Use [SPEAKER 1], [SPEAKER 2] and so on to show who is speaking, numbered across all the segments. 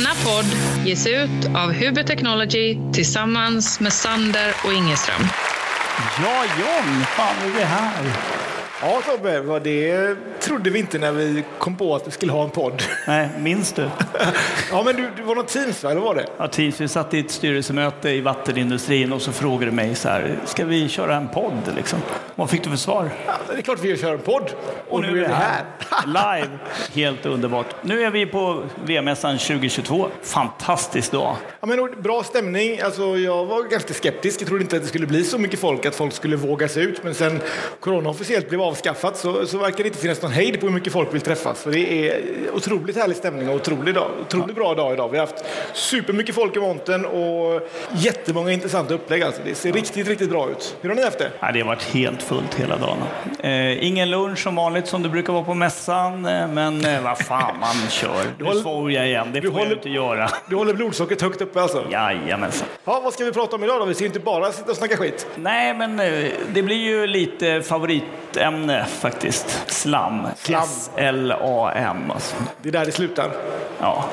[SPEAKER 1] Denna podd ges ut av Huber Technology tillsammans med Sander och Ingeström.
[SPEAKER 2] Ja, John, fan är vi här?
[SPEAKER 3] Ja, Tobbe, vad det trodde vi inte när vi kom på att vi skulle ha en podd.
[SPEAKER 2] Nej, minns du?
[SPEAKER 3] Ja, men du, det var något Teams, va? eller var det?
[SPEAKER 2] Ja, Teams, vi satt i ett styrelsemöte i vattenindustrin och så frågade du mig så här, ska vi köra en podd liksom? Vad fick du för svar?
[SPEAKER 3] Ja, det är klart vi kör en podd. Och, nu är vi här.
[SPEAKER 2] Live. Helt underbart. Nu är vi på VM-mässan 2022. Fantastisk dag.
[SPEAKER 3] Ja, men och bra stämning. Alltså, jag var ganska skeptisk. Jag trodde inte att det skulle bli så mycket folk att folk skulle våga sig ut. Men sen corona officiellt blev avskaffat så, så verkar det inte finnas någon hejd på hur mycket folk vill träffas. Så det är otroligt härlig stämning och otroligt, dag, otroligt bra dag idag. Vi har haft supermycket folk i monten och jättemånga intressanta upplägg. Alltså. Det ser riktigt, riktigt bra ut. Hur har ni haft det?
[SPEAKER 2] Ja, det har varit helt fullt hela dagen. Eh, ingen lunch som vanligt som det brukar vara på mässan, eh, men eh, vad fan, man kör. Nu
[SPEAKER 3] håller-
[SPEAKER 2] svor jag igen, det
[SPEAKER 3] du
[SPEAKER 2] får jag
[SPEAKER 3] håller-
[SPEAKER 2] inte göra.
[SPEAKER 3] Du håller blodsockret högt uppe alltså?
[SPEAKER 2] Jajamensan.
[SPEAKER 3] Ja, vad ska vi prata om idag då? Vi ska inte bara sitta och snacka skit.
[SPEAKER 2] Nej, men eh, det blir ju lite favoritämne faktiskt. Slam.
[SPEAKER 3] Slam.
[SPEAKER 2] S-L-A-M. Alltså.
[SPEAKER 3] Det är där det slutar.
[SPEAKER 2] Ja.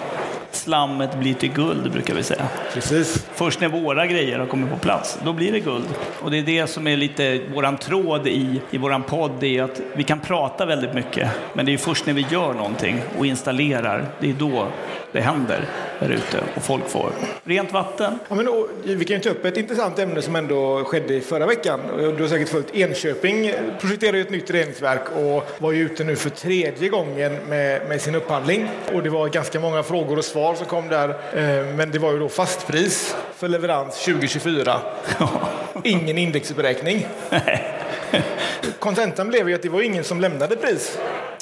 [SPEAKER 2] Slammet blir till guld, brukar vi säga.
[SPEAKER 3] Precis.
[SPEAKER 2] Först när våra grejer har kommit på plats, då blir det guld. Och det är det som är lite våran tråd i, i våran podd, är att vi kan prata väldigt mycket, men det är först när vi gör någonting och installerar, det är då det händer där ute och folk får rent vatten.
[SPEAKER 3] Ja, men, och, vi kan ju ta upp ett intressant ämne som ändå skedde i förra veckan. Du har säkert följt Enköping projekterar ju ett nytt reningsverk och var ju ute nu för tredje gången med, med sin upphandling. Och det var ganska många frågor och svar som kom där. Eh, Men det var ju då fastpris för leverans 2024. Ingen indexuppräkning. Kontentan blev ju att det var ingen som lämnade pris.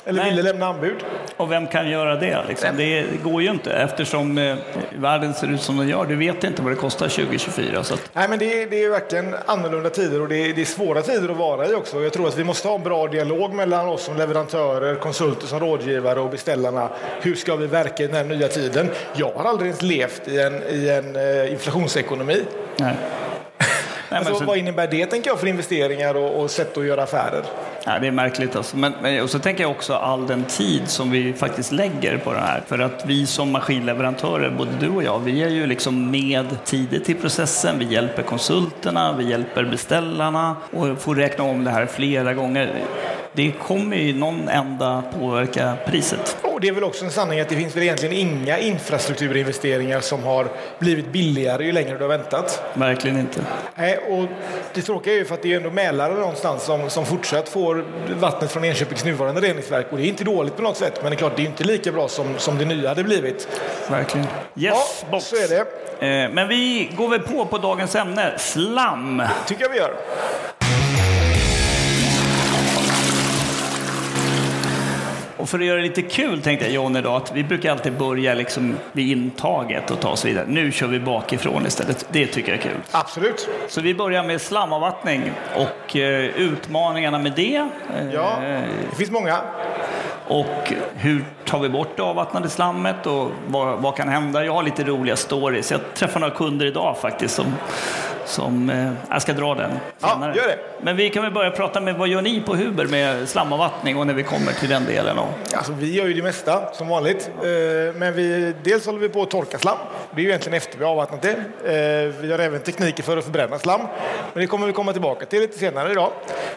[SPEAKER 3] Eller
[SPEAKER 2] Nej.
[SPEAKER 3] ville lämna anbud.
[SPEAKER 2] Och vem kan göra det? Liksom? Det, går ju inte eftersom eh, världen ser ut som den gör. Du vet inte vad det kostar 2024. Så att,
[SPEAKER 3] Nej, men det, är, det är verkligen annorlunda tider och det är, det är svåra tider att vara i också. Jag tror att vi måste ha en bra dialog mellan oss som leverantörer, konsulter som rådgivare och beställarna. Hur ska vi verka i den här nya tiden? Jag har aldrig ens levt i en, i en eh, inflationsekonomi.
[SPEAKER 2] nej. Nej, men
[SPEAKER 3] Alltså,
[SPEAKER 2] så-
[SPEAKER 3] Vad innebär det tänker jag för investeringar och, och sätt att göra affärer?
[SPEAKER 2] Ja, det är märkligt. Alltså. Men, men, och så tänker jag också all den tid som vi faktiskt lägger på det här. För att vi som maskinleverantörer, både du och jag, vi är ju liksom med tidigt i processen. Vi hjälper konsulterna, vi hjälper beställarna och får räkna om det här flera gånger. Det kommer ju någon enda påverka priset.
[SPEAKER 3] Och det är väl också en sanning att det finns väl egentligen inga infrastrukturinvesteringar som har blivit billigare ju längre du har väntat.
[SPEAKER 2] Verkligen inte.
[SPEAKER 3] Nej, och det tråkiga är ju för att det är ändå Mälaren någonstans som, som fortsatt får vattnet från Enköpings nuvarande reningsverk. Och det är inte dåligt på något sätt, men det är klart, det är inte lika bra som, som det nya hade blivit.
[SPEAKER 2] Verkligen. Yes,
[SPEAKER 3] ja,
[SPEAKER 2] box.
[SPEAKER 3] så är det.
[SPEAKER 2] Eh, Men vi går väl på på dagens ämne, slam.
[SPEAKER 3] tycker jag vi gör.
[SPEAKER 2] Och för att göra det lite kul tänkte jag John idag att vi brukar alltid börja liksom vid intaget och ta oss vidare. Nu kör vi bakifrån istället. Det tycker jag är kul.
[SPEAKER 3] Absolut.
[SPEAKER 2] Så vi börjar med slamavvattning och eh, utmaningarna med det. Eh,
[SPEAKER 3] Ja, det finns många.
[SPEAKER 2] Och hur tar vi bort det avvattnade slammet och vad, vad kan hända? Jag har lite roliga stories. Jag träffar några kunder idag faktiskt som, som eh, jag ska dra den
[SPEAKER 3] Ja,
[SPEAKER 2] senare.
[SPEAKER 3] gör det.
[SPEAKER 2] Men vi kan väl börja prata med vad gör ni på Huber med slamavvattning och när vi kommer till den delen. Och,
[SPEAKER 3] Alltså, vi gör ju det mesta som vanligt. Eh, Men vi, dels håller vi på att torka slam. Det är ju egentligen efter vi har avvattnat det. Eh, Vi har även tekniker för att förbränna slam. Men det kommer vi komma tillbaka till lite senare idag.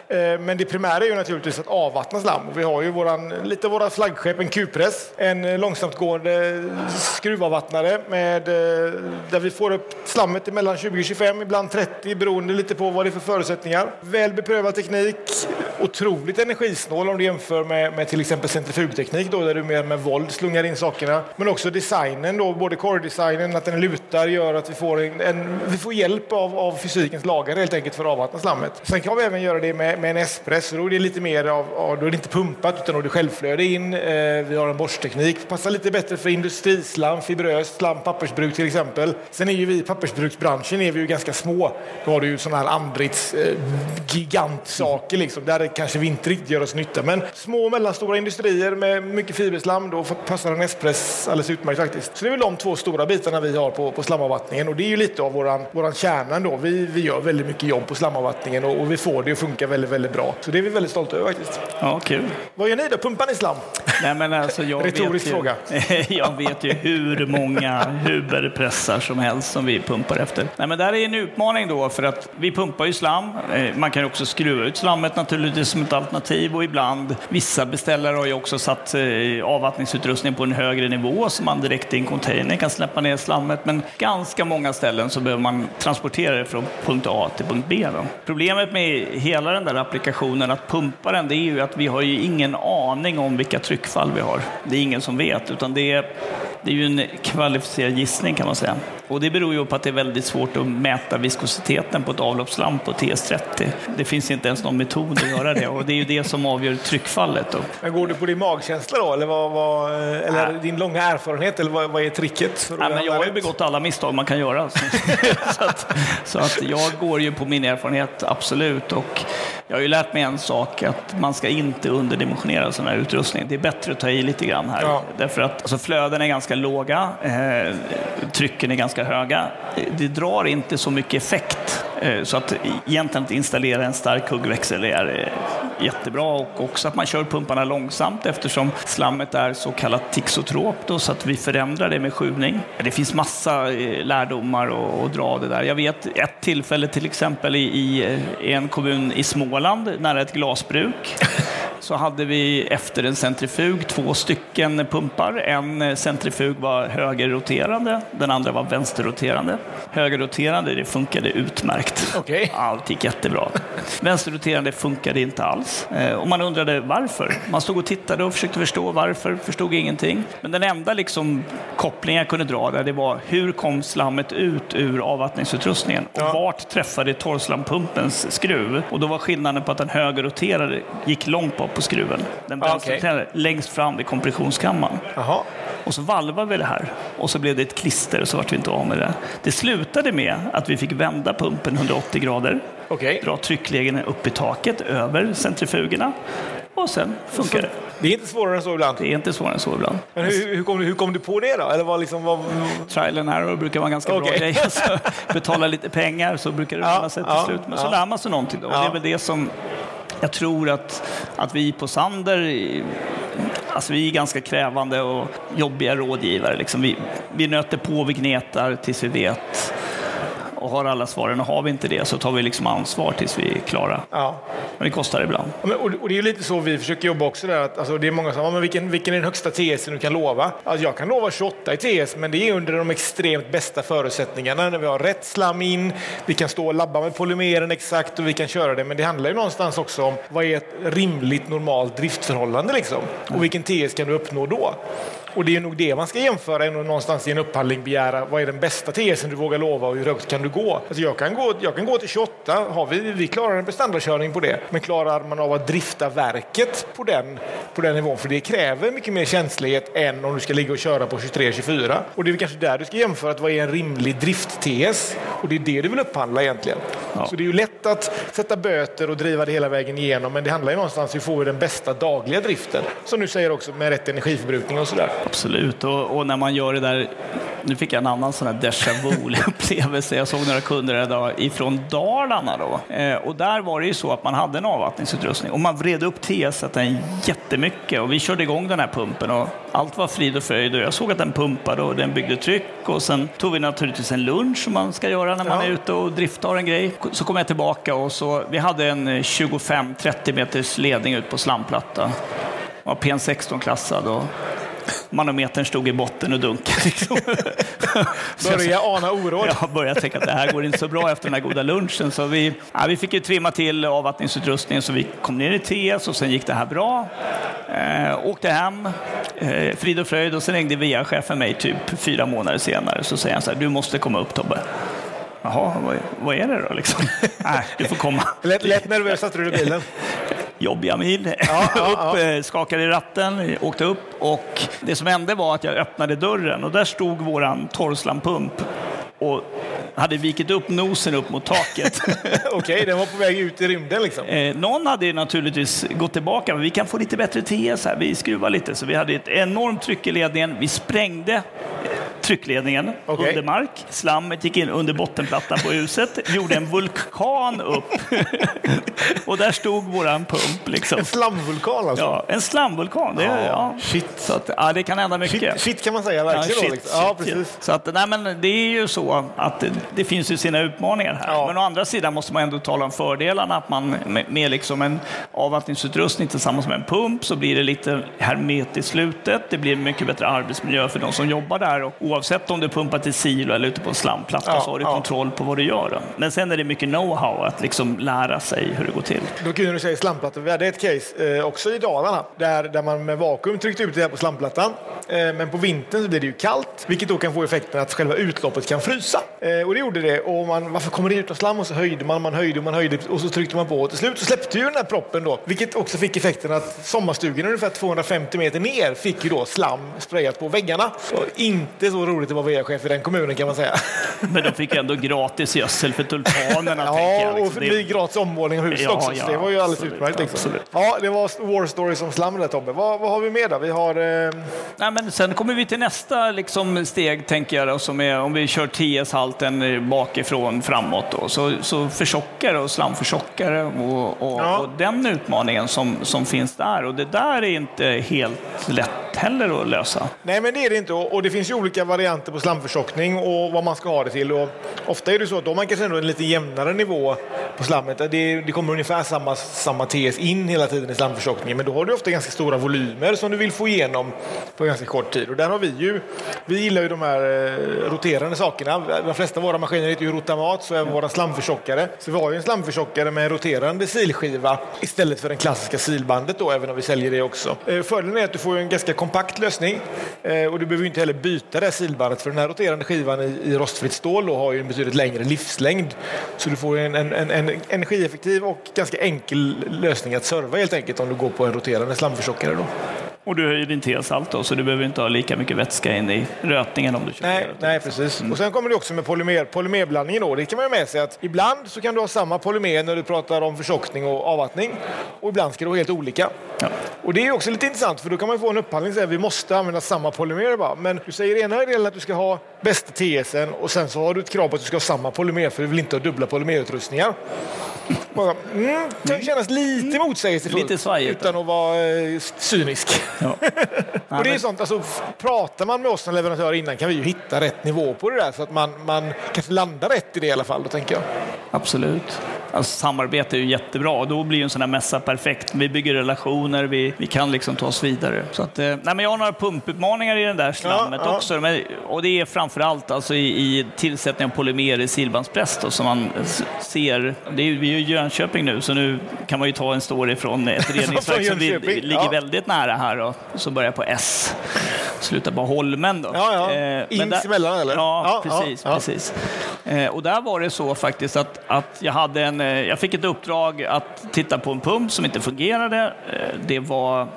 [SPEAKER 3] Eh, Men det primära är ju naturligtvis att avvattna slam. Och vi har ju våran, lite våra flaggskepp, en Q-press. En eh, långsamtgående skruvavvattnare med, eh, där vi får upp slammet mellan 20 och 25, ibland 30 beroende lite på vad det är för förutsättningar. Väl beprövad teknik, otroligt energisnål om du jämför med, med till exempel centrifugteknik då, där du mer med våld slungar in sakerna. Men också designen då, både core-designen, att den lutar gör att vi får, en, en, vi får hjälp av, av fysikens lagar helt enkelt för att avvattna slammet. Sen kan vi även göra det med, med en S-press, då är det lite mer av, av, då är det inte pumpat utan då är det självflöde in. Eh, vi har en borstteknik, passar lite bättre för industrislam, fibröst slam, pappersbruk till exempel. Sen är ju vi i pappersbruksbranschen är vi ju ganska små. Då har du ju sådana här andrits eh, gigantsaker liksom. Där kanske vi inte riktigt gör oss nytta. Men små och mellanstora industrier med mycket fiberslam, då passar en S-press alldeles utmärkt faktiskt. Så det är väl de två stora bitarna vi har på, på slamavvattningen och det är ju lite av våran, våran kärna ändå. Vi, vi gör väldigt mycket jobb på slamavvattningen och, och vi får det att funka väldigt, väldigt bra. Så det är vi väldigt stolta över faktiskt.
[SPEAKER 2] ja, kul.
[SPEAKER 3] Vad gör ni då? Pumpar ni slam?
[SPEAKER 2] Nej, men alltså, jag
[SPEAKER 3] Retorisk
[SPEAKER 2] ju,
[SPEAKER 3] fråga.
[SPEAKER 2] jag vet ju hur många Huberpressar som helst som vi pumpar efter. Nej, men det här är en utmaning då för att vi pumpar ju slam. Eh, Man kan ju också skruva ut slammet naturligtvis som ett alternativ och ibland, vissa beställare har ju också satt eh, avvattningsutrustning på en högre nivå så man direkt i en container kan släppa ner slammet. Men ganska många ställen så behöver man transportera det från punkt A till punkt B. Då. Problemet med hela den där applikationen att pumpa den, det är ju att vi har ju ingen aning om vilka tryckfall vi har. Det är ingen som vet, utan det är, det är ju en kvalificerad gissning kan man säga. Och det beror ju på att det är väldigt svårt att mäta viskositeten på ett avloppsslam på TS30. Det finns inte ens någon metod att göra det och det är ju det som avgör tryckfallet. Då.
[SPEAKER 3] Men går du på din magkänsla då? Eller, vad, vad, eller din långa erfarenhet? Eller vad, vad är tricket?
[SPEAKER 2] Nej, men jag har ju begått alla misstag man kan göra. Så, att, så att jag går ju på min erfarenhet, absolut. Och jag har ju lärt mig en sak, att man ska inte underdimensionera sån här utrustning. Det är bättre att ta i lite grann här.
[SPEAKER 3] Ja.
[SPEAKER 2] Därför att alltså, flöden är ganska låga, eh, trycken är ganska höga. Det drar inte så mycket effekt. Eh, så att egentligen att installera en stark huggväxel är eh, jättebra och också att man kör pumparna långsamt eftersom slammet är så kallat tixotropt då, så att vi förändrar det med skjutning. Det finns massa eh, lärdomar att att dra av det där. Jag vet ett tillfälle till exempel i, i eh, en kommun i Småland nära ett glasbruk så hade vi efter en centrifug två stycken pumpar. En centrifug var högerroterande, den andra var vänsterroterande. Högerroterande det funkade utmärkt.
[SPEAKER 3] Okej.
[SPEAKER 2] Allt gick jättebra. Vänsterroterande funkade inte alls. Eh, Och man undrade varför. Man stod och tittade och försökte förstå varför, förstod ingenting. Men den enda liksom, kopplingen jag kunde dra där, det var hur kom slammet ut ur avvattningsutrustningen? Och
[SPEAKER 3] Ja.
[SPEAKER 2] vart träffade torrslamppumpens skruv? Och då var skillnaden på att den högerroterade gick långt bak på skruven. Den
[SPEAKER 3] Ah, okej.
[SPEAKER 2] vänsterroterade längst fram vid kompressionskammaren.
[SPEAKER 3] Jaha.
[SPEAKER 2] Och så valvade vi det här och så blev det ett klister och så vart vi inte av med det. Det slutade med att vi fick vända pumpen 180 grader,
[SPEAKER 3] Okej.
[SPEAKER 2] dra trycklägena upp i taket över centrifugerna och sen funkar det.
[SPEAKER 3] Det är inte svårare än så ibland.
[SPEAKER 2] Det är inte svårare än så ibland.
[SPEAKER 3] Men hur, hur, kom, du, hur kom du på det då? Eller vad liksom, vad,
[SPEAKER 2] Trial and error brukar vara en ganska bra
[SPEAKER 3] Okej.
[SPEAKER 2] grej. Så betala lite pengar så brukar det
[SPEAKER 3] Ja,
[SPEAKER 2] löna sig till
[SPEAKER 3] ja,
[SPEAKER 2] slut. Men så
[SPEAKER 3] ja.
[SPEAKER 2] lär man sig någonting. Då. Och
[SPEAKER 3] Ja.
[SPEAKER 2] det är väl det som jag tror att, att vi på Sander Alltså vi är ganska krävande och jobbiga rådgivare. Liksom vi, vi nöter på, vi gnetar tills vi vet och har alla svaren. Och har vi inte det så tar vi liksom ansvar tills vi är klara.
[SPEAKER 3] ja.
[SPEAKER 2] Men det kostar ibland.
[SPEAKER 3] Ja, men, och, och det är lite så vi försöker jobba också. Där, att, alltså, det är många som säger, men vilken, vilken är den högsta TS du kan lova? Alltså, jag kan lova 28 i TS, men det är under de extremt bästa förutsättningarna. När vi har rätt slam in, vi kan stå och labba med polymeren exakt och vi kan köra det. Men det handlar ju någonstans också om vad är ett rimligt normalt driftförhållande liksom? Och vilken TS kan du uppnå då? Och det är nog det man ska jämföra än att någonstans i en upphandling begära vad är den bästa TSen du vågar lova och hur högt kan du gå? Alltså jag, kan gå jag kan gå till 28, har vi, vi klarar en prestandakörning på det. Men klarar man av att drifta verket på den, på den nivån? För det kräver mycket mer känslighet än om du ska ligga och köra på 23-24. Och det är kanske där du ska jämföra att vad är en rimlig drift-TS? Och det är det du vill upphandla egentligen.
[SPEAKER 2] Ja.
[SPEAKER 3] Så det är ju lätt att sätta böter och driva det hela vägen igenom men det handlar ju någonstans om hur får vi den bästa dagliga driften. Som du säger också med rätt energiförbrukning och sådär.
[SPEAKER 2] Absolut, och, och när man gör det där... Nu fick jag en annan sån här déjà vu-upplevelse. Jag såg några kunder idag ifrån Dalarna. Då. Eh, och där var det ju så att man hade en avvattningsutrustning och man vred upp TS-en jättemycket och vi körde igång den här pumpen och allt var frid och fröjd och jag såg att den pumpade och den byggde tryck och sen tog vi naturligtvis en lunch som man ska göra när man
[SPEAKER 3] Ja.
[SPEAKER 2] är ute och driftar en grej. Så kom jag tillbaka och så, vi hade en eh, 25-30 meters ledning ut på slamplatta. Var PN16-klassad och manometern stod i botten och dunkade. Liksom.
[SPEAKER 3] Börja ana oråd.
[SPEAKER 2] jag började tänka att det här går inte så bra efter den här goda lunchen. Så vi, ja, vi fick ju trimma till avvattningsutrustningen så vi kom ner i TS och sen gick det här bra. Eh, åkte hem, eh, frid och fröjd och sen ringde VA-chefen mig typ fyra månader senare. Så säger han så här, du måste komma upp Tobbe. Jaha, vad, vad är det då liksom? Nej, du får komma.
[SPEAKER 3] Lätt, lätt nervös satte du i bilen.
[SPEAKER 2] Jobbiga mil.
[SPEAKER 3] ja, ja.
[SPEAKER 2] upp, eh, skakade i ratten, åkte upp och det som hände var att jag öppnade dörren och där stod våran torrslampump och hade vikit upp nosen upp mot taket.
[SPEAKER 3] Okej, den var på väg ut i rymden liksom.
[SPEAKER 2] Eh, någon hade naturligtvis gått tillbaka, men vi kan få lite bättre TS här, vi skruvar lite. Så vi hade ett enormt tryck i ledningen, vi sprängde tryckledningen
[SPEAKER 3] Okej.
[SPEAKER 2] under mark. Slammet gick in under bottenplattan på huset, gjorde en vulkan upp. och där stod våran pump. Liksom.
[SPEAKER 3] En slamvulkan alltså?
[SPEAKER 2] Ja, en slamvulkan. Det, är- ja.
[SPEAKER 3] Shit.
[SPEAKER 2] Så att, ja, det kan hända mycket.
[SPEAKER 3] Shit, shit kan man säga verkligen
[SPEAKER 2] Ja, shit,
[SPEAKER 3] Liksom. Ja,
[SPEAKER 2] shit,
[SPEAKER 3] precis.
[SPEAKER 2] Så att, nej, men det är ju så att det, det finns ju sina utmaningar här.
[SPEAKER 3] Ja.
[SPEAKER 2] Men å andra sidan måste man ändå tala om fördelarna. Att man med, med liksom en avvattningsutrustning tillsammans med en pump så blir det lite hermetiskt slutet. Det blir mycket bättre arbetsmiljö för de som jobbar där. Och oavsett om du pumpar till silo eller ute på en slamplatta
[SPEAKER 3] Ja,
[SPEAKER 2] så har du
[SPEAKER 3] ja.
[SPEAKER 2] kontroll på vad du gör. Då. Men sen är det mycket know-how att liksom lära sig hur det går till.
[SPEAKER 3] Då kul när du säger slamplattor. Vi hade ett case eh, också i Dalarna där, där man med vakuum tryckte ut det här på slamplattan. Eh, men på vintern så blir det ju kallt, vilket då kan få effekten att själva utloppet kan frysa. Eh, och det gjorde det. Och man, varför kommer det ut något slam? Och så höjde man, man höjde, man höjde och så tryckte man på. Och till slut så släppte ju den här proppen då, vilket också fick effekten att sommarstugan ungefär 250 meter ner fick ju då slam sprayat på väggarna. Och inte så roligt att vara VA-chef i den kommunen kan man säga.
[SPEAKER 2] Men de fick ändå gratis gödsel för tulpanerna.
[SPEAKER 3] Ja, och
[SPEAKER 2] liksom.
[SPEAKER 3] det gratis ommålning av huset
[SPEAKER 2] Ja,
[SPEAKER 3] också.
[SPEAKER 2] ja,
[SPEAKER 3] så det var ju alldeles
[SPEAKER 2] absolut,
[SPEAKER 3] utmärkt. Liksom.
[SPEAKER 2] absolut.
[SPEAKER 3] Ja, det var War Stories om slam där Tobbe. Vad, vad har vi mer då? Vi har... Eh,
[SPEAKER 2] Nej, men sen kommer vi till nästa liksom, steg, tänker jag, då, som är om vi kör TS-halten bakifrån framåt. Då, så, så förtjockare och slamförtjockare och, och,
[SPEAKER 3] Ja.
[SPEAKER 2] och den utmaningen som, som finns där. Och det där är inte helt lätt heller att lösa.
[SPEAKER 3] nej, men det är det inte. Och, det finns ju olika varianter på slamförtjockning och vad man ska ha det till. Och ofta är det så att om man kanske ändå en lite jämnare nivå på slammet. Det, det kommer ungefär samma, samma TS in hela tiden i slamförtjockningen. Men då har du ofta ganska stora volymer som du vill få igenom på ganska kort tid. Och där har vi ju, vi gillar ju de här eh, roterande sakerna. De flesta av våra maskiner heter ju Rotamat, så även våra slamförtjockare. Så vi har ju en slamförtjockare med en roterande silskiva istället för den klassiska silbandet då, även om vi säljer det också. Eh, fördelen är att du får en ganska kompakt lösning eh, och du behöver inte heller byta det här silbandet för den här roterande skivan i, rostfritt stål har ju en betydligt längre livslängd. Så du får en, en, en, en energieffektiv och ganska enkel lösning att serva helt enkelt om du går på en roterande slamförtjockare då.
[SPEAKER 2] Och du höjer din TS-halt då, så du behöver inte ha lika mycket vätska in i rötningen om du kör
[SPEAKER 3] Nej, nej precis. Och sen kommer det också med polymer, polymerblandningen. Då. Det kan man ju med sig att ibland så kan du ha samma polymer när du pratar om förtjockning och avvattning och ibland ska det vara helt olika.
[SPEAKER 2] Ja.
[SPEAKER 3] Och det är också lite intressant för då kan man få en upphandling så här, vi måste använda samma polymer bara. Men du säger i ena delen att du ska ha bästa TSen och sen så har du ett krav på att du ska ha samma polymer för du vill inte ha dubbla polymerutrustningar. Mm, det kan kännas lite motsägelsefullt
[SPEAKER 2] Lite svajigt.
[SPEAKER 3] utan att vara eh, cynisk.
[SPEAKER 2] Ja.
[SPEAKER 3] Och det är sånt, alltså, pratar man med oss som leverantörer innan kan vi ju hitta rätt nivå på det där så att man, man kanske landar rätt i det i alla fall. Då tänker jag.
[SPEAKER 2] Absolut. Alltså, samarbete är ju jättebra och då blir en sån här mässa perfekt. Vi bygger relationer, vi, vi kan liksom ta oss vidare. Så att, eh, nej, men jag har några pumputmaningar i den där slammet
[SPEAKER 3] Ja,
[SPEAKER 2] också. Men, och det är framför allt alltså i, i tillsättning av polymer i silbandspress då, som man ser. Det är, vi är ju i Jönköping nu, så nu kan man ju ta en story från ett reningsverk som vi, ligger
[SPEAKER 3] ja.
[SPEAKER 2] väldigt nära här och så börjar på S. Slutar på Holmen då.
[SPEAKER 3] Ja, ja.
[SPEAKER 2] Eh, men
[SPEAKER 3] Ins
[SPEAKER 2] där-
[SPEAKER 3] eller?
[SPEAKER 2] Ja,
[SPEAKER 3] Ja,
[SPEAKER 2] precis.
[SPEAKER 3] ja,
[SPEAKER 2] precis. Eh, och där var det så faktiskt att, att jag, hade en, eh, jag fick ett uppdrag att titta på en pump som inte fungerade. Eh, det var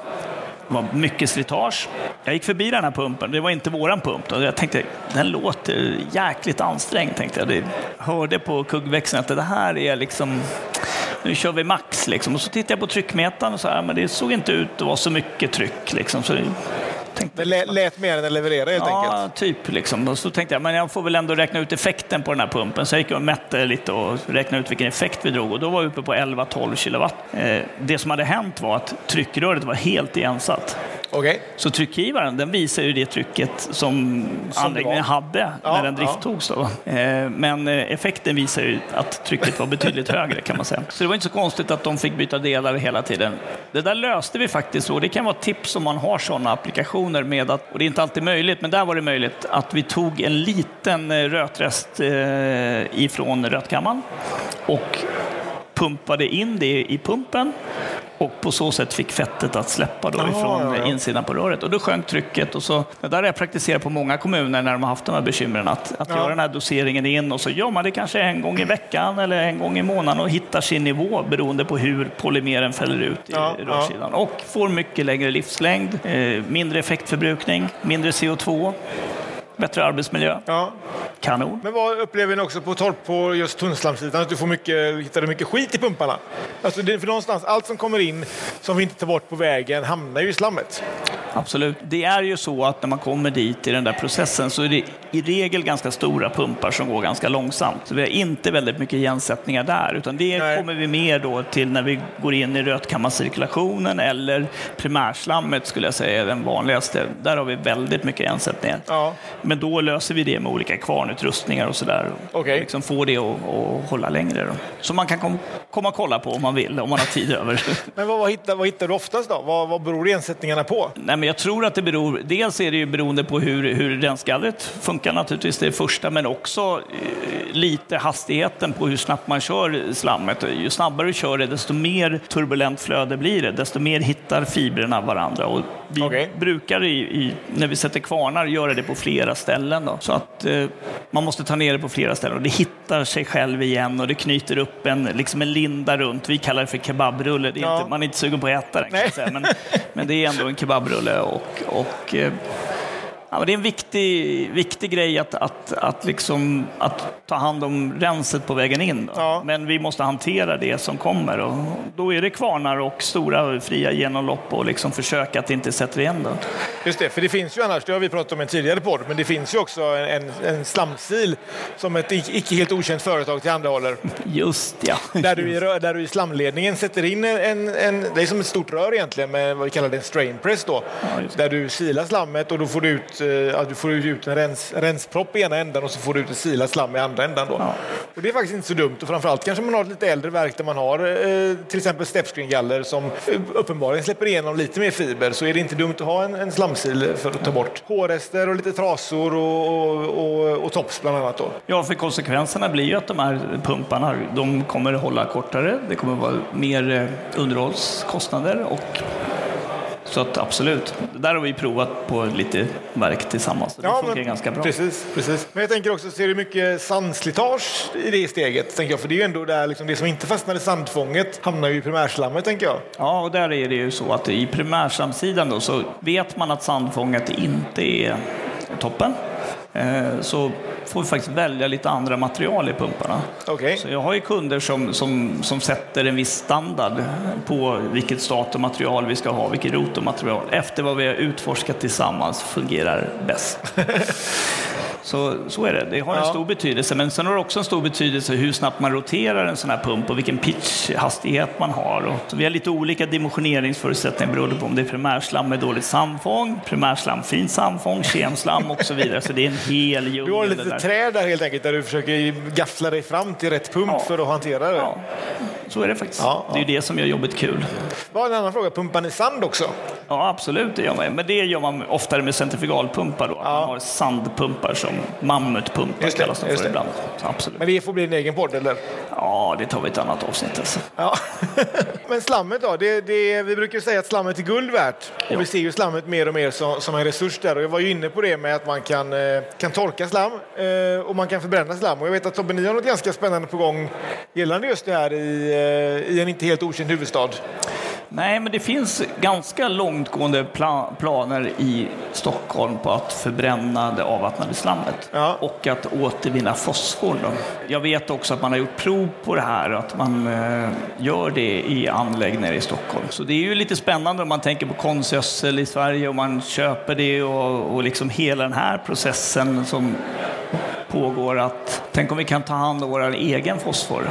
[SPEAKER 2] var mycket slitage. Jag gick förbi den här pumpen, det var inte våran pump. Då. Jag tänkte, den låter jäkligt ansträngd. Tänkte jag. Det hörde på kuggväxeln att det här är liksom, nu kör vi max. Liksom. Och så tittade jag på tryckmätaren och så här, men det såg inte ut att vara så mycket tryck. Liksom. Så jag tänkte,
[SPEAKER 3] Det lä- lät mer än den levererade helt
[SPEAKER 2] Ja,
[SPEAKER 3] enkelt.
[SPEAKER 2] typ. Liksom. Och så tänkte jag, men jag får väl ändå räkna ut effekten på den här pumpen. Så jag gick och mätte lite och räknade ut vilken effekt vi drog. Och då var vi uppe på 11-12 kilowatt. Eh, det som hade hänt var att tryckröret var helt igensatt.
[SPEAKER 3] Okej.
[SPEAKER 2] Så tryckgivaren den visar ju det trycket som,
[SPEAKER 3] Som
[SPEAKER 2] anläggningen hade
[SPEAKER 3] Ja,
[SPEAKER 2] när den drifttogs. Då. Eh, Men eh, effekten visar ju att trycket var betydligt högre kan man säga. Så det var inte så konstigt att de fick byta delar hela tiden. Det där löste vi faktiskt och det kan vara tips om man har sådana applikationer med att, och det är inte alltid möjligt, men där var det möjligt att vi tog en liten eh, rötrest ifrån rötkammaren och pumpade in det i pumpen och på så sätt fick fettet att släppa då ifrån
[SPEAKER 3] ja, ja.
[SPEAKER 2] insidan på röret. Och då sjönk trycket. Och så, det där har jag praktiserat på många kommuner när de har haft de här bekymren. Att, att
[SPEAKER 3] Ja.
[SPEAKER 2] göra den här doseringen in och så gör man det kanske en gång i veckan eller en gång i månaden och hittar sin nivå beroende på hur polymeren fäller ut i
[SPEAKER 3] Ja,
[SPEAKER 2] rörsidan. Och får mycket längre livslängd, eh, mindre effektförbrukning, mindre CO2, bättre arbetsmiljö.
[SPEAKER 3] Ja.
[SPEAKER 2] Kanon.
[SPEAKER 3] Men vad upplever ni också på torp på just tunnslamssidan? Att du får mycket, hittar mycket skit i pumparna? Alltså det, för någonstans, allt som kommer in som vi inte tar bort på vägen hamnar ju i slammet.
[SPEAKER 2] Absolut. Det är ju så att när man kommer dit i den där processen så är det i regel ganska stora pumpar som går ganska långsamt. Så vi har inte väldigt mycket igensättningar där, utan det Nej. kommer vi mer då till när vi går in i rötkammarcirkulationen eller primärslammet skulle jag säga är den vanligaste. Där har vi väldigt mycket igensättningar. Ja. Men då löser vi det med olika kvarnutrustningar och sådär. Okay. Och liksom får det att, att hålla längre. Då. Så man kan kom, komma och kolla på om man vill, om man har tid över.
[SPEAKER 3] Men vad, vad, hittar, vad hittar du oftast då? Vad, vad beror igensättningarna på?
[SPEAKER 2] Nej, men jag tror att det beror, dels är det ju beroende på hur, hur rensgallret funkar naturligtvis, det är första, men också eh, lite hastigheten på hur snabbt man kör slammet. Ju snabbare du kör det, desto mer turbulent flöde blir det, desto mer hittar fibrerna varandra. Och vi okay. brukar, i, i, när vi sätter kvarnar, göra det på flera ställen. Då. Så att eh, man måste ta ner det på flera ställen och det hittar sig själv igen och det knyter upp en, liksom en linda runt. Vi kallar det för kebabrulle. Det är ja. inte, man är inte sugen på att äta den, men, men det är ändå en kebabrulle. Och, och eh, Ja, det är en viktig, viktig grej att, att, att, liksom, att ta hand om renset på vägen in. Ja. Men vi måste hantera det som kommer. Och då är det kvarnar och stora fria genomlopp och liksom försöka att inte sätter igen. Då.
[SPEAKER 3] Just det, för det finns ju annars, det har vi pratat om i en tidigare podd, men det finns ju också en, en slamsil som ett icke helt okänt företag tillhandahåller.
[SPEAKER 2] Just ja.
[SPEAKER 3] Där du, i, där du i slamledningen sätter in en, en, det är som ett stort rör egentligen med vad vi kallar det en strain press då. Ja, där du silar slammet och då får du ut att du får ut en rens, renspropp i ena änden och så får du ut ett silat slam i andra änden. Då. Ja. Och det är faktiskt inte så dumt och framförallt kanske man har ett lite äldre verk där man har eh, till exempel stepscreen-galler som uppenbarligen släpper igenom lite mer fiber så är det inte dumt att ha en, en slamsil för att ta bort hårrester och lite trasor och, och, och, och tops bland annat. Då.
[SPEAKER 2] Ja, för konsekvenserna blir ju att de här pumparna de kommer hålla kortare, det kommer vara mer eh, underhållskostnader och så att absolut, där har vi provat på lite verk tillsammans. Det ja, funkar men, ganska bra.
[SPEAKER 3] Precis, precis. Men jag tänker också, ser du mycket sandslitage i det steget? Tänker jag, för det är ju ändå där liksom, det som inte fastnar i sandfånget hamnar ju i primärslammet, tänker jag.
[SPEAKER 2] Ja, och där är det ju så att i primärslamsidan då så vet man att sandfånget inte är toppen. Eh, så får vi faktiskt välja lite andra material i pumparna. Okay. Så jag har ju kunder som, som, som sätter en viss standard på vilket statormaterial vi ska ha, vilket rotormaterial, efter vad vi har utforskat tillsammans fungerar bäst. Så, så är det. Det har en ja. stor betydelse. Men sen har det också en stor betydelse hur snabbt man roterar en sån här pump och vilken pitchhastighet man har. Och vi har lite olika dimensioneringsförutsättningar beroende på om det är primärslam med dåligt samfång, primärslam fint samfång, kemslam och så vidare. Så det är en hel djungel.
[SPEAKER 3] Du har lite träd där helt enkelt där du försöker gaffla dig fram till rätt pump ja. för att hantera det. Ja.
[SPEAKER 2] Så är det faktiskt. Ja, det är det som gör jobbet kul.
[SPEAKER 3] Bara en annan fråga, pumpar ni sand också?
[SPEAKER 2] Ja, absolut, det gör man. Men det gör man oftare med centrifugalpumpar. Då. Man har sandpumpar som mammutpumpar
[SPEAKER 3] just det, kallas de för ibland. absolut. Men det får bli en egen podd, eller?
[SPEAKER 2] Ja, det tar vi ett annat avsnitt. Alltså.
[SPEAKER 3] Ja. Men slammet då? Det, det, vi brukar säga att slammet är guld värt. Och vi ser ju slammet mer och mer som, som en resurs där. Och jag var ju inne på det med att man kan, eh, kan torka slam eh, och man kan förbränna slam. Och jag vet att Tobbe, ni har något ganska spännande på gång gällande just det här i, i en inte helt okänd huvudstad.
[SPEAKER 2] Nej, men det finns ganska långtgående pla planer i Stockholm på att förbränna det avvattnade slammet ja. och att återvinna fosfor. Då. Jag vet också att man har gjort prov på det här, att man eh, gör det i anläggningar i Stockholm. Så det är ju lite spännande om man tänker på konstgödsel i Sverige och man köper det och, och liksom hela den här processen som pågår. att Tänk om vi kan ta hand om vår egen fosfor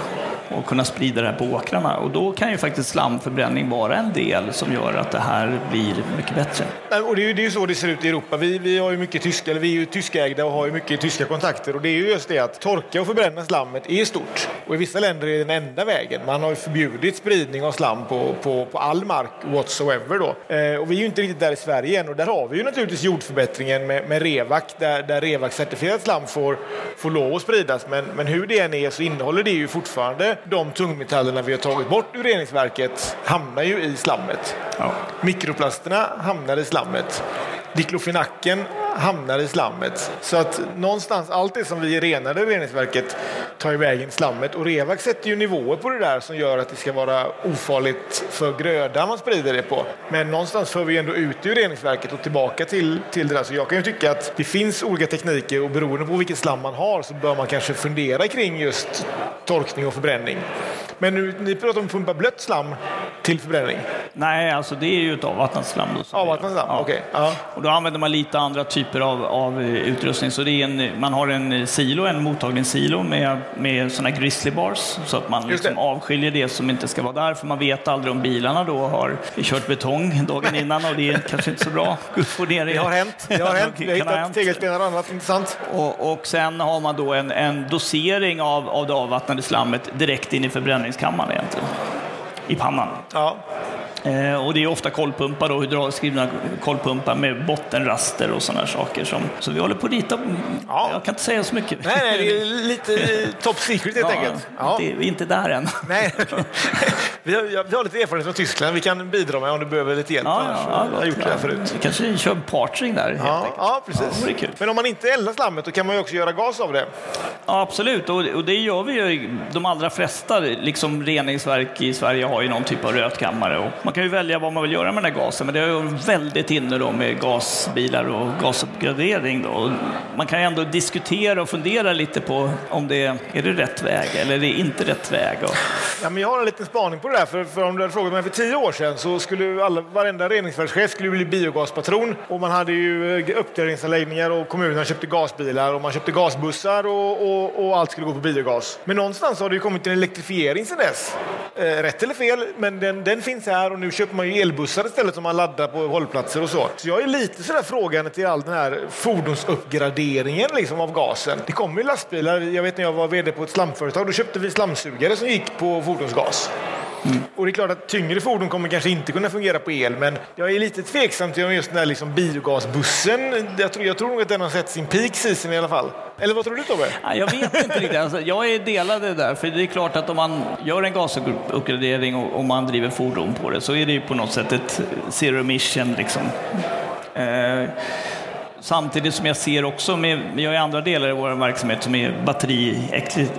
[SPEAKER 2] och kunna sprida det här på åkrarna. Och då kan ju faktiskt slamförbränning vara en del som gör att det här blir mycket bättre.
[SPEAKER 3] Eh, och det är ju det är så det ser ut i Europa. Vi, vi, har ju mycket tyska, eller vi är ju tyskägda och har ju mycket tyska kontakter. Och det är ju just det att torka och förbränna slammet är stort. Och i vissa länder är det den enda vägen. Man har ju förbjudit spridning av slam på, på, på all mark whatsoever. Då. Eh, och vi är ju inte riktigt där i Sverige än. Och där har vi ju naturligtvis jordförbättringen med, med Revac där, där Revac-certifierat slam får, får lov att spridas. Men, men hur det än är så innehåller det ju fortfarande de tungmetallerna vi har tagit bort ur reningsverket hamnar ju i slammet. Ja. Mikroplasterna hamnar i slammet. Diklofenacken hamnar i slammet. Så att någonstans, allt det som vi renade i reningsverket tar vägen i slammet. Och Revac sätter ju nivåer på det där som gör att det ska vara ofarligt för grödan man sprider det på. Men någonstans för vi ändå ut ur reningsverket och tillbaka till, till det där. Så jag kan ju tycka att det finns olika tekniker och beroende på vilket slam man har så bör man kanske fundera kring just torkning och förbränning. Men nu, ni pratar om att pumpa blött slam till förbränning.
[SPEAKER 2] Nej, alltså det är ju ett avvattnat slam. Då,
[SPEAKER 3] Avvattnat slam,
[SPEAKER 2] Ja.
[SPEAKER 3] okej. Ja.
[SPEAKER 2] Och då använder man lite andra typer av, av eh, utrustning. Så det är en, man har en silo, en mottagningssilo med, med såna grizzly bars så att man liksom
[SPEAKER 3] det.
[SPEAKER 2] avskiljer det som inte ska vara där. För man vet aldrig om bilarna då har kört betong dagen innan och det är kanske inte så bra. Får ner
[SPEAKER 3] Det har hänt. Det har hänt. Vi har hittat tegelstenar och annat intressant.
[SPEAKER 2] Och, och sen har man då en, en dosering av, av det avvattnade slammet direkt in i näringskammaren egentligen. Typ. I pannan.
[SPEAKER 3] Ja.
[SPEAKER 2] Eh, och det är ofta kolpumpar, då, hydrauliskt kolpumpar med bottenraster och sådana saker. Som, så vi håller på att rita.
[SPEAKER 3] Ja.
[SPEAKER 2] Jag kan inte säga så mycket.
[SPEAKER 3] Nej, nej, det är lite eh, top secret helt enkelt. Ja.
[SPEAKER 2] Det, vi är inte där än.
[SPEAKER 3] Nej. vi, har, vi har lite erfarenhet från Tyskland. Vi kan bidra med om du behöver lite hjälp.
[SPEAKER 2] Ja, ja,
[SPEAKER 3] jag har gjort det här förut.
[SPEAKER 2] Vi kanske kör partring där. helt
[SPEAKER 3] Ja, ja, precis.
[SPEAKER 2] kul.
[SPEAKER 3] Men om man inte eldar slammet då kan man ju också göra gas av det.
[SPEAKER 2] Ja, absolut, och, och det gör vi ju. De allra flesta liksom reningsverk i Sverige har ju någon typ av rötkammare. Och man kan ju välja vad man vill göra med den här gasen, men det är ju väldigt inne då med gasbilar och gasuppgradering. Då. Man kan ju ändå diskutera och fundera lite på om det är det rätt väg eller är det inte rätt väg. Och,
[SPEAKER 3] Ja, men jag har en liten spaning på det där. För, för om du hade frågat mig för tio år sedan så skulle alla, varenda reningsverkschef skulle bli biogaspatron. Och man hade ju eh, uppgraderingsanläggningar och kommunerna köpte gasbilar och man köpte gasbussar och, och, och allt skulle gå på biogas. Men någonstans har det ju kommit en elektrifiering sedan dess. Eh, rätt eller fel, men den, den finns här och nu köper man ju elbussar istället som man laddar på hållplatser och så. Så jag är lite sådär frågande till all den här fordonsuppgraderingen liksom av gasen. Det kommer ju lastbilar. Jag vet när jag var vd på ett slamföretag, då köpte vi slamsugare som gick på fordonsgas. Och det är klart att tyngre fordon kommer kanske inte kunna fungera på el, men jag är lite tveksam till just den här liksom biogasbussen. Jag tror, jag tror nog att den har sett sin peak season i alla fall. Eller vad tror du Tobbe?
[SPEAKER 2] Nej, jag vet inte riktigt. Alltså, jag är delad där. För det är klart att om man gör en gasuppgradering och, och man driver fordon på det så är det ju på något sätt ett zero emission. Liksom. Eh, Samtidigt som jag ser också, med, vi har ju andra delar i vår verksamhet som är batteri,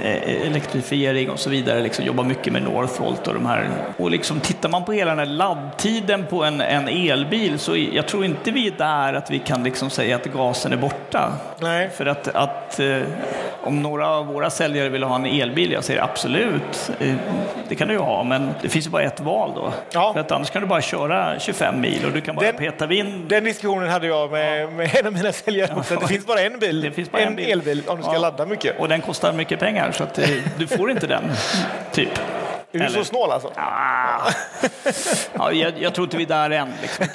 [SPEAKER 2] eh, elektrifiering och så vidare, liksom jobbar mycket med Northvolt och de här. Och liksom tittar man på hela den här laddtiden på en, en elbil så jag tror inte vi är där att vi kan liksom säga att gasen är borta.
[SPEAKER 3] Nej.
[SPEAKER 2] För att, att eh, om några av våra säljare vill ha en elbil, jag säger absolut, eh, det kan du ju ha, men det finns ju bara ett val då.
[SPEAKER 3] Ja.
[SPEAKER 2] För att annars kan du bara köra 25 mil och du kan bara
[SPEAKER 3] Den-
[SPEAKER 2] peta vind
[SPEAKER 3] Den diskussionen hade jag med, med mina säljare också. Det finns bara en bil,
[SPEAKER 2] bara
[SPEAKER 3] en,
[SPEAKER 2] en bil.
[SPEAKER 3] elbil om du ska
[SPEAKER 2] Ja.
[SPEAKER 3] ladda mycket.
[SPEAKER 2] Och den kostar mycket pengar så att eh, du får inte den, typ.
[SPEAKER 3] Är du
[SPEAKER 2] Eller-
[SPEAKER 3] så snål alltså?
[SPEAKER 2] Ah. Ja, jag, jag tror inte vi är där än. Liksom,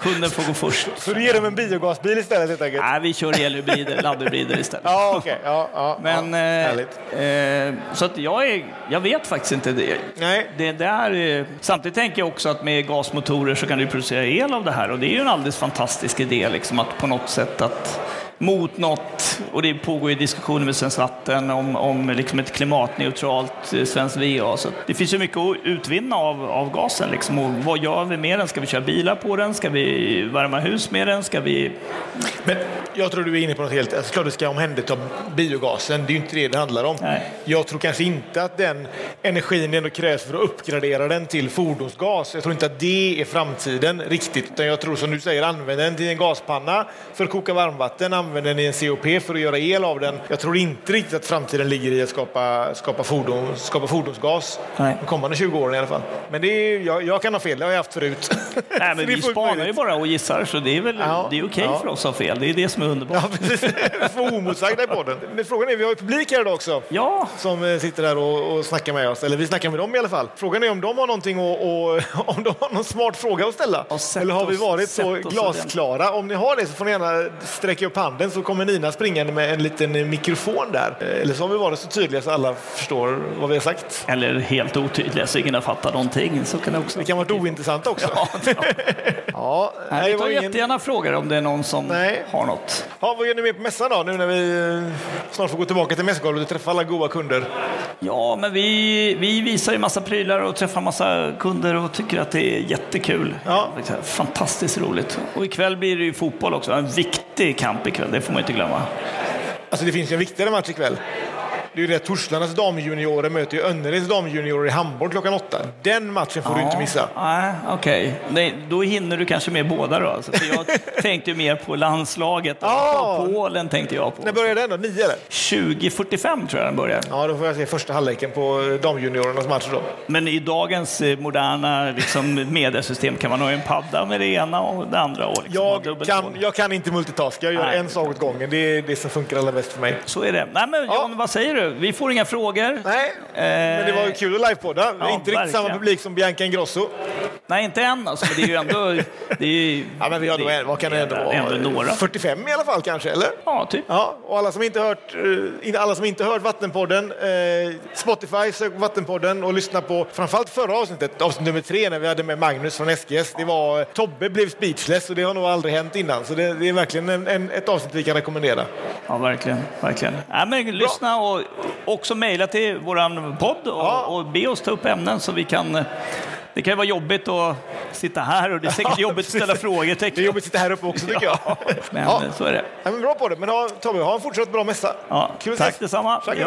[SPEAKER 2] kunden får gå först.
[SPEAKER 3] Så du ger dem en biogasbil istället helt enkelt?
[SPEAKER 2] Nej, vi kör elhybrider, laddhybrider istället.
[SPEAKER 3] Ja, okej. Ja, ja,
[SPEAKER 2] Men,
[SPEAKER 3] ja.
[SPEAKER 2] eh, eh, så att jag, är, jag vet faktiskt inte det.
[SPEAKER 3] Nej.
[SPEAKER 2] det där, eh, samtidigt tänker jag också att med gasmotorer så kan du producera el av det här och det är ju en alldeles fantastisk idé liksom, att på något sätt att mot något, och det pågår ju diskussioner med Svenskt Vatten om, om liksom ett klimatneutralt eh, svenskt VA. Så det finns ju mycket att utvinna av, av gasen. Liksom. Och vad gör vi med den? Ska vi köra bilar på den? Ska vi värma hus med den? Ska vi...
[SPEAKER 3] Men jag tror du är inne på något helt... Alltså, klart du ska omhänderta biogasen. Det är ju inte det det handlar om.
[SPEAKER 2] Nej.
[SPEAKER 3] Jag tror kanske inte att den energin ändå krävs för att uppgradera den till fordonsgas. Jag tror inte att det är framtiden riktigt. Utan jag tror som du säger, använd den till en gaspanna för att koka varmvatten. Använd den i en COP för att göra el av den. Jag tror inte riktigt att framtiden ligger i att skapa, skapa, fordon, skapa fordonsgas.
[SPEAKER 2] Nej.
[SPEAKER 3] De kommande 20 åren i alla fall. Men det är, jag, jag kan ha fel, det har jag haft förut.
[SPEAKER 2] Nej, men vi spanar ju bara och gissar, så det är väl
[SPEAKER 3] Ja,
[SPEAKER 2] det är okej
[SPEAKER 3] ja.
[SPEAKER 2] för oss att ha fel. Det är det som är underbart.
[SPEAKER 3] Ja, precis. Få omotsagda i podden. Men frågan är, vi har ju publik här idag också.
[SPEAKER 2] Ja,
[SPEAKER 3] Som eh, sitter där och, och snackar med oss. Eller vi snackar med dem i alla fall. Frågan är om de har någonting och, och om de har någon smart fråga att ställa. Eller har vi
[SPEAKER 2] oss-
[SPEAKER 3] varit så glasklara? Om ni har det så får ni gärna sträcka upp handen så kommer Nina springande med en liten mikrofon där. Eh, Eller så har vi varit så tydliga så alla förstår vad vi har sagt.
[SPEAKER 2] eller helt otydliga så ingen har fattat någonting. Så kan det också
[SPEAKER 3] Det kan vara ointressant också.
[SPEAKER 2] Ja, ja. Nej, vi tar
[SPEAKER 3] ingen...
[SPEAKER 2] jättegärna frågor om det är någon som
[SPEAKER 3] Nej.
[SPEAKER 2] har något.
[SPEAKER 3] ja, vad gör ni mer på mässan då? Nu när vi eh, snart får gå tillbaka till mässgolvet och träffa alla goda kunder.
[SPEAKER 2] Ja, men vi, vi visar ju massa prylar och träffar massa kunder och tycker att det är jättekul.
[SPEAKER 3] Ja.
[SPEAKER 2] Fantastiskt roligt. Och ikväll blir det ju fotboll också. En viktig kamp ikväll, det får man inte glömma.
[SPEAKER 3] Alltså det finns ju en viktigare match ikväll. Det är ju det Torslandas damjuniorer möter ju Önnereds damjuniorer i handboll klockan åtta. Den matchen får du inte missa.
[SPEAKER 2] Nej, okej. Nej, Då hinner du kanske med båda då. Alltså, för jag tänkte ju mer på landslaget.
[SPEAKER 3] Ja.
[SPEAKER 2] Polen tänkte jag på.
[SPEAKER 3] När börjar den då? Nio eller?
[SPEAKER 2] 20.45 tror jag den börjar.
[SPEAKER 3] Ja, då får jag se första halvleken på eh, damjuniorernas match då.
[SPEAKER 2] Men i dagens eh, moderna liksom, mediesystem kan man ha en padda med det ena och det andra. Och liksom
[SPEAKER 3] Jag kan, jag kan inte multitaska, jag gör
[SPEAKER 2] Nej.
[SPEAKER 3] en sak åt gången. Det är det som funkar allra bäst för mig.
[SPEAKER 2] Så är det. Nej, men John, vad säger du? Vi får inga frågor.
[SPEAKER 3] Nej, men det var ju kul att livepodda. Det är
[SPEAKER 2] Ja,
[SPEAKER 3] inte riktigt samma
[SPEAKER 2] verkligen.
[SPEAKER 3] publik som Bianca Ingrosso.
[SPEAKER 2] Nej, inte än alltså, men det är ju ändå... Det är, ju-
[SPEAKER 3] Ja, men vi har då, en- vad kan det ändå vara?
[SPEAKER 2] Några.
[SPEAKER 3] 45 i alla fall kanske, eller?
[SPEAKER 2] Ja, typ.
[SPEAKER 3] Ja, och alla som inte hört, eh, alla som inte hört Vattenpodden, eh, Spotify, sök Vattenpodden och lyssna på framförallt förra avsnittet, avsnitt nummer tre, när vi hade med Magnus från SGS. Det var, eh, Tobbe blev speechless och det har nog aldrig hänt innan, så det, det är verkligen en, en, ett avsnitt vi kan rekommendera.
[SPEAKER 2] Ja, verkligen. verkligen. Ja, men lyssna och också mejla till vår podd och,
[SPEAKER 3] Ja.
[SPEAKER 2] och be oss ta upp ämnen så vi kan... Det kan ju vara jobbigt att sitta här och det är säkert jobbigt att ställa frågor.
[SPEAKER 3] Det är jobbigt att sitta här uppe också tycker jag.
[SPEAKER 2] Men
[SPEAKER 3] Ja.
[SPEAKER 2] så är det.
[SPEAKER 3] Ja, men bra på det, men ha, Tobbe, ha en fortsatt bra mässa.
[SPEAKER 2] Ja,
[SPEAKER 3] Kul
[SPEAKER 2] tack detsamma.
[SPEAKER 3] Tack.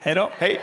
[SPEAKER 2] Hej då.
[SPEAKER 3] Hej!